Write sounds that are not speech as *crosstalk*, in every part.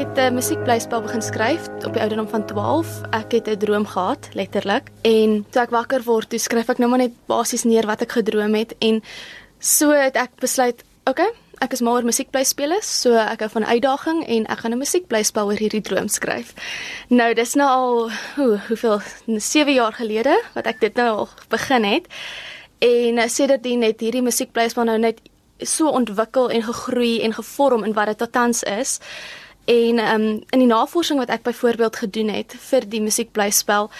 het 'n musiekblyspel begin skryf op die ouderdom van 12. Ek het 'n droom gehad, letterlik. En toe ek wakker word, toe skryf ek nou maar net basies neer wat ek gedroom het en so het ek besluit, okay, ek is mal oor musiekblyspele, so ek hou van uitdaging en ek gaan 'n musiekblyspel oor hierdie droom skryf. Nou, dis nou al hoe hoeveel 7 jaar gelede wat ek dit nou al begin het. En uh, sedertdien het hierdie musiekblyspel nou net so ontwikkel en gegroei en gevorm in wat dit tans is. En um, in die navorsing wat ek byvoorbeeld gedoen het vir die musiekblyspel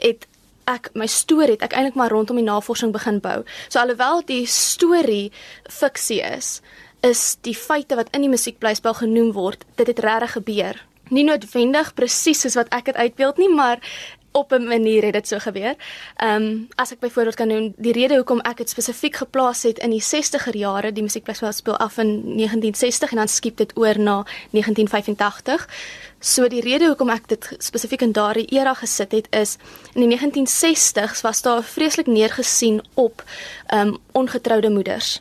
het ek my storie het ek eintlik maar rondom die navorsing begin bou. So alhoewel die storie fiksie is, is die feite wat in die musiekblyspel genoem word, dit het regtig gebeur. Nie noodwendig presies soos wat ek dit uitbeeld nie, maar op 'n manier het dit so gebeur. Ehm um, as ek byvoorbeeld kan noem die rede hoekom ek dit spesifiek geplaas het in die 60er jare, die musiekfestival speel af in 1960 en dan skiep dit oor na 1985. So die rede hoekom ek dit spesifiek in daardie era gesit het is in die 1960s was daar vreeslik neergesien op ehm um, ongetroude moeders.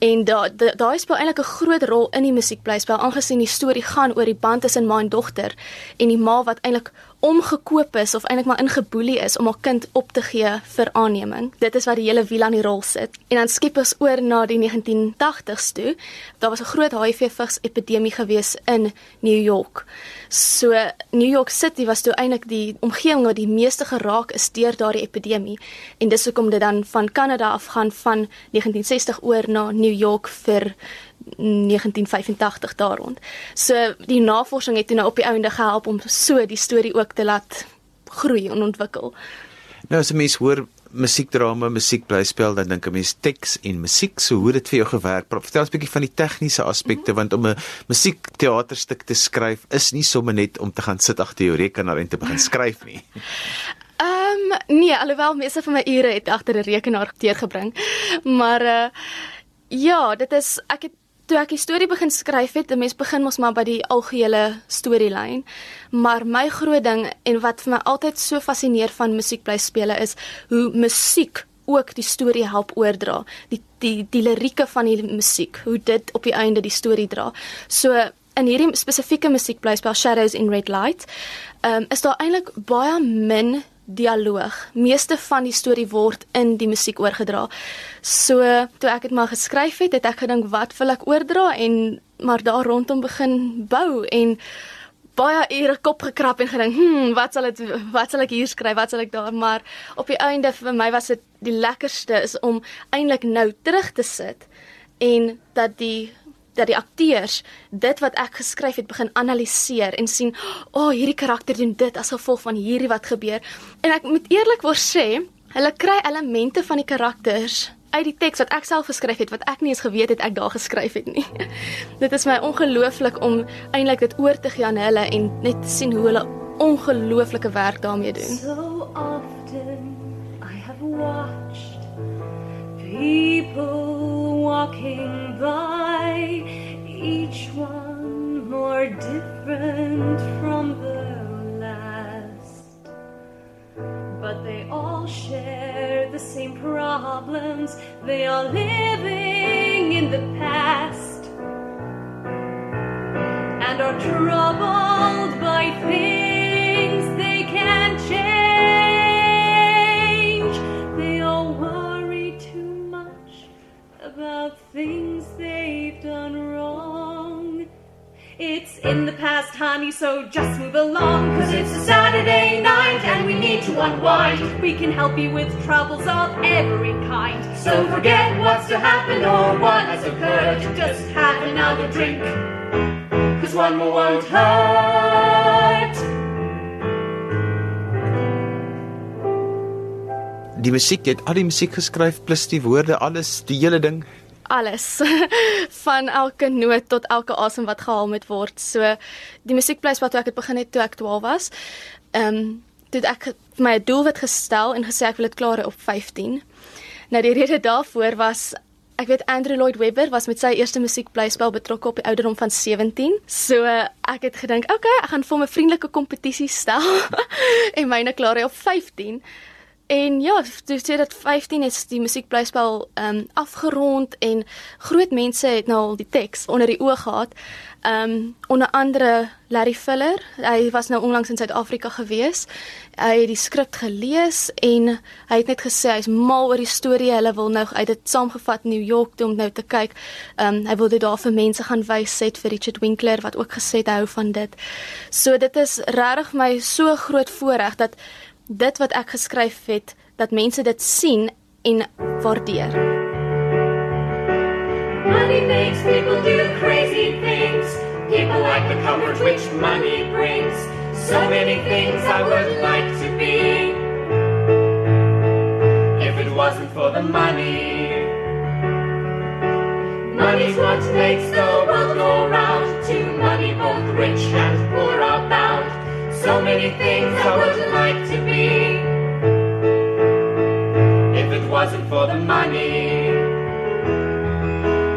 En daai daai da speel eintlik 'n groot rol in die musiekblyspel aangesien die storie gaan oor die band tussen ma en dogter en die ma wat eintlik omgekoop is of eintlik maar ingeboelie is om haar kind op te gee vir aanneming. Dit is wat die hele wiel aan die rol sit. En dan skiep ons oor na die 1980s toe. Daar was 'n groot HIV-vigs epidemie gewees in New York. So New York City was toe eintlik die omgewing wat die meeste geraak is deur daardie epidemie. En dis hoekom dit dan van Kanada af gaan van 1960 oor na New York vir 1985 daar rond. So die navorsing het toe nou op die ouende gehelp om so die storie ook te laat groei en ontwikkel. Nou as 'n mens hoor musiekdrama, musiekblyspel, dan dink 'n mens teks en musiek. So hoe dit vir jou gewerk? Vertel ons 'n bietjie van die tegniese aspekte mm -hmm. want om 'n musiekteaterstuk te skryf is nie sommer net om te gaan sit agter jou rekenaar en te begin *laughs* skryf nie. Ehm um, nee, alhoewel meeste van my ure het agter 'n rekenaar deurgebring. Maar uh ja, dit is ek het toe ek die storie begin skryf het, 'n mens begin mos maar by die algehele storielyn, maar my groot ding en wat vir my altyd so fascineer van musiekblyspele is hoe musiek ook die storie help oordra. Die die die lirieke van die musiek, hoe dit op die einde die storie dra. So in hierdie spesifieke musiekblyspel Shadows in Red Light, um, is daar eintlik baie min dialoog. Meeste van die storie word in die musiek oorgedra. So toe ek dit maar geskryf het, het ek gedink wat wil ek oordra en maar daar rondom begin bou en baie ure kop gekrap en gedink, "Hm, wat sal dit wat sal ek hier skryf? Wat sal ek daar?" Maar op die einde vir my was dit die lekkerste is om eintlik nou terug te sit en dat die dat die akteurs dit wat ek geskryf het begin analiseer en sien, "O, oh, hierdie karakter doen dit as gevolg van hierdie wat gebeur." En ek moet eerlikwaar sê, hulle kry elemente van die karakters uit die teks wat ek self geskryf het wat ek nie eens geweet het ek daar geskryf het nie. *laughs* dit is my ongelooflik om eintlik dit oor te gee aan hulle en net te sien hoe hulle ongelooflike werk daarmee doen. So often I have watched people share the same problems, they are living in the past and are troubled by things they can't change. They all worry too much about things they've done wrong. it's in the past, honey, so just move along. Cause it's a Saturday night need to unwind. We can help you with troubles of every kind. So forget what's to happen or what has occurred. Just have another drink. Cause one more won't hurt. Die musiek, jy het al die musiek geskryf plus die woorde, alles, die hele ding alles *laughs* van elke noot tot elke asem wat gehaal moet word. So die musiekplek wat ek het begin het toe ek 12 was. Ehm um, dit ek my doelwit gestel en gesê ek wil dit klaar op 15. Nou die rede daarvoor was ek weet Andrew Lloyd Webber was met sy eerste musiekblyspel betrokke op die ouderdom van 17. So ek het gedink, "Oké, okay, ek gaan vir 'n vriendelike kompetisie stel *laughs* en myne klaar op 15." En ja, toe sê dit 15 is die musiekblyspel ehm um, afgerond en groot mense het nou al die teks onder die oog gehad. Ehm um, onder andere Larry Fuller, hy was nou onlangs in Suid-Afrika gewees. Hy het die skrip gelees en hy het net gesê hy's mal oor die storie. Hulle wil nou uit dit saamgevat New York toe om nou te kyk. Ehm um, hy wil dit daar vir mense gaan wys set vir Richard Winkler wat ook gesê hy hou van dit. So dit is regtig my so groot voorreg dat dit wat ek geskryf het dat mense dit sien en waardeer. Money makes people do crazy things. People like the comfort which money brings. So many things I would like to be. If it wasn't for the money. Money's what makes the world go round. To money both rich and poor are. So many things I would like to be. If it wasn't for the money.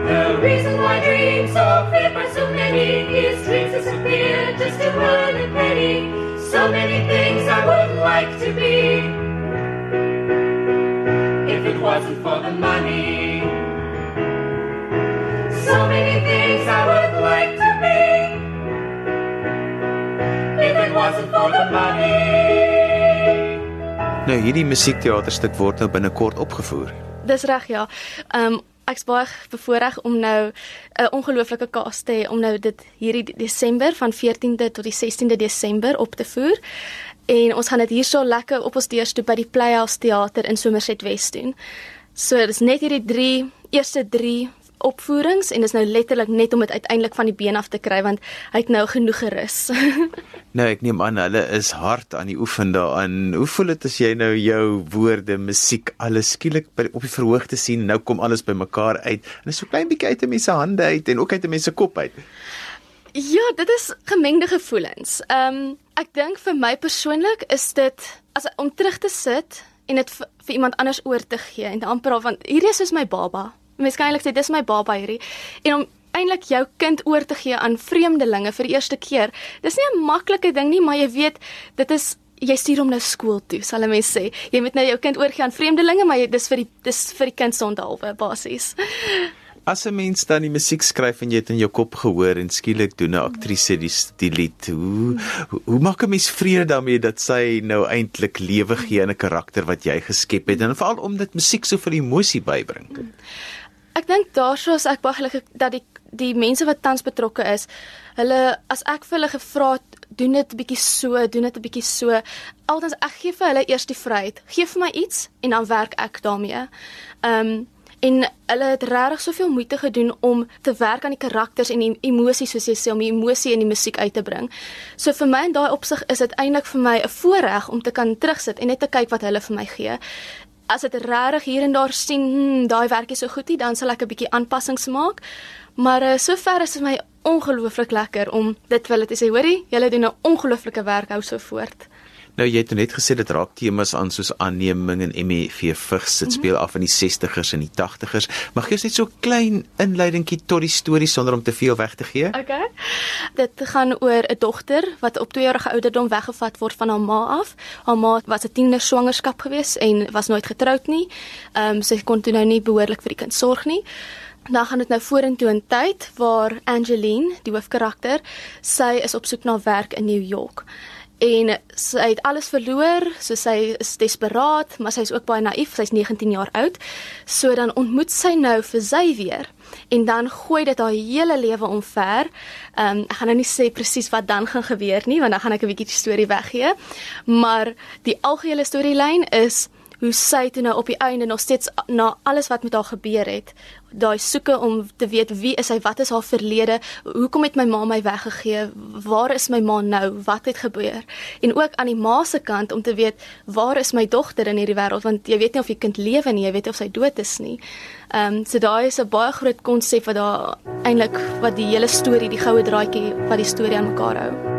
The reason why dreams are feared by so many is dreams disappear just to earn a penny. So many things I would like to be. If it wasn't for the money. So many things I would Wasn't for the money. Nou hierdie musiekteaterstuk word nou binnekort opgevoer. Dis reg ja. Ehm um, ek's baie bevoorreg om nou 'n ongelooflike cast te hê om nou dit hierdie Desember van 14de tot die 16de Desember op te voer. En ons gaan dit hierso lekker op ons deurstoep by die Playhouse Theater in Somerset West doen. So dis net hierdie 3 eerste 3 opvoerings en is nou letterlik net om dit uiteindelik van die been af te kry want hy het nou genoeg gerus. *laughs* nou ek neem aan hulle is hard aan die oefen daaraan. Hoe voel dit as jy nou jou woorde, musiek, alles skielik by op die verhoog te sien, nou kom alles bymekaar uit. En dit is so klein bietjie uit 'n mens se hande uit en ook uit 'n mens se kop uit. Ja, dit is gemengde gevoelens. Ehm um, ek dink vir my persoonlik is dit as om terug te sit en dit vir, vir iemand anders oor te gee en dan praat van hierdie is soos my baba eintlik sê dis my baba hierdie en om eintlik jou kind oor te gee aan vreemdelinge vir die eerste keer. Dis nie 'n maklike ding nie, maar jy weet dit is jy stuur hom nou skool toe, sal 'n mens sê. Jy moet nou jou kind oorgee aan vreemdelinge, maar jy, dis vir die dis vir die kind se onthaalwe basies. As 'n mens dan die musiek skryf en jy het in jou kop gehoor en skielik doen 'n aktrise die die lied, hoe hoe, hoe maak 'n mens vrede daarmee dat sy nou eintlik lewe gee aan 'n karakter wat jy geskep het en veral omdat musiek soveel emosie bybring? Ek dink daarso is ek baie gelukkig dat die die mense wat tans betrokke is, hulle as ek vir hulle gevra het, doen dit 'n bietjie so, doen dit 'n bietjie so, altens ek gee vir hulle eers die vryheid. Gee vir my iets en dan werk ek daarmee. Ehm um, en hulle het regtig soveel moeite gedoen om te werk aan die karakters en die emosies soos jy sê om die emosie in die musiek uit te bring. So vir my in daai opsig is dit eintlik vir my 'n voorreg om te kan terugsit en net te kyk wat hulle vir my gee as dit regtig hier en daar sien, hmm, daai werkie so goed nie, dan sal ek 'n bietjie aanpassings maak. Maar uh, sover is dit my ongelooflik lekker om dit hulle te sê, hoorie, julle doen 'n ongelooflike werk hou so voort. Nou jy het net gesê dit raak temas aan soos aanneming en MEV vigs dit speel af in die 60ers en die 80ers. Mag jy net so 'n klein inleidingkie tot die storie sonder om te veel weg te gee? Okay. Dit gaan oor 'n dogter wat op 2 jarige ouderdom weggevat word van haar ma af. Haar ma was 'n tiener swangerskap gewees en was nooit getroud nie. Ehm um, sy kon toe nou nie behoorlik vir die kind sorg nie. Dan gaan dit nou vorentoe in tyd waar Angeline, die hoofkarakter, sy is op soek na werk in New York en sy het alles verloor, so sy is desperaat, maar sy is ook baie naïef, sy's 19 jaar oud. So dan ontmoet sy nou vir sy weer en dan gooi dit haar hele lewe omver. Ehm um, ek gaan nou nie sê presies wat dan gaan gebeur nie, want dan gaan ek 'n bietjie die storie weggee. Maar die algehele storielyn is hoe sy toe nou op die einde nog steeds na alles wat met haar gebeur het, daai soeke om te weet wie is sy, wat is haar verlede, hoekom het my ma my weggegee, waar is my ma nou, wat het gebeur? En ook aan die ma se kant om te weet waar is my dogter in hierdie wêreld want jy weet nie of jy kind lewe nie, jy weet nie of sy dood is nie. Ehm um, so daai is 'n baie groot konsep wat daar eintlik wat die hele storie, die goue draadjie wat die storie aan mekaar hou.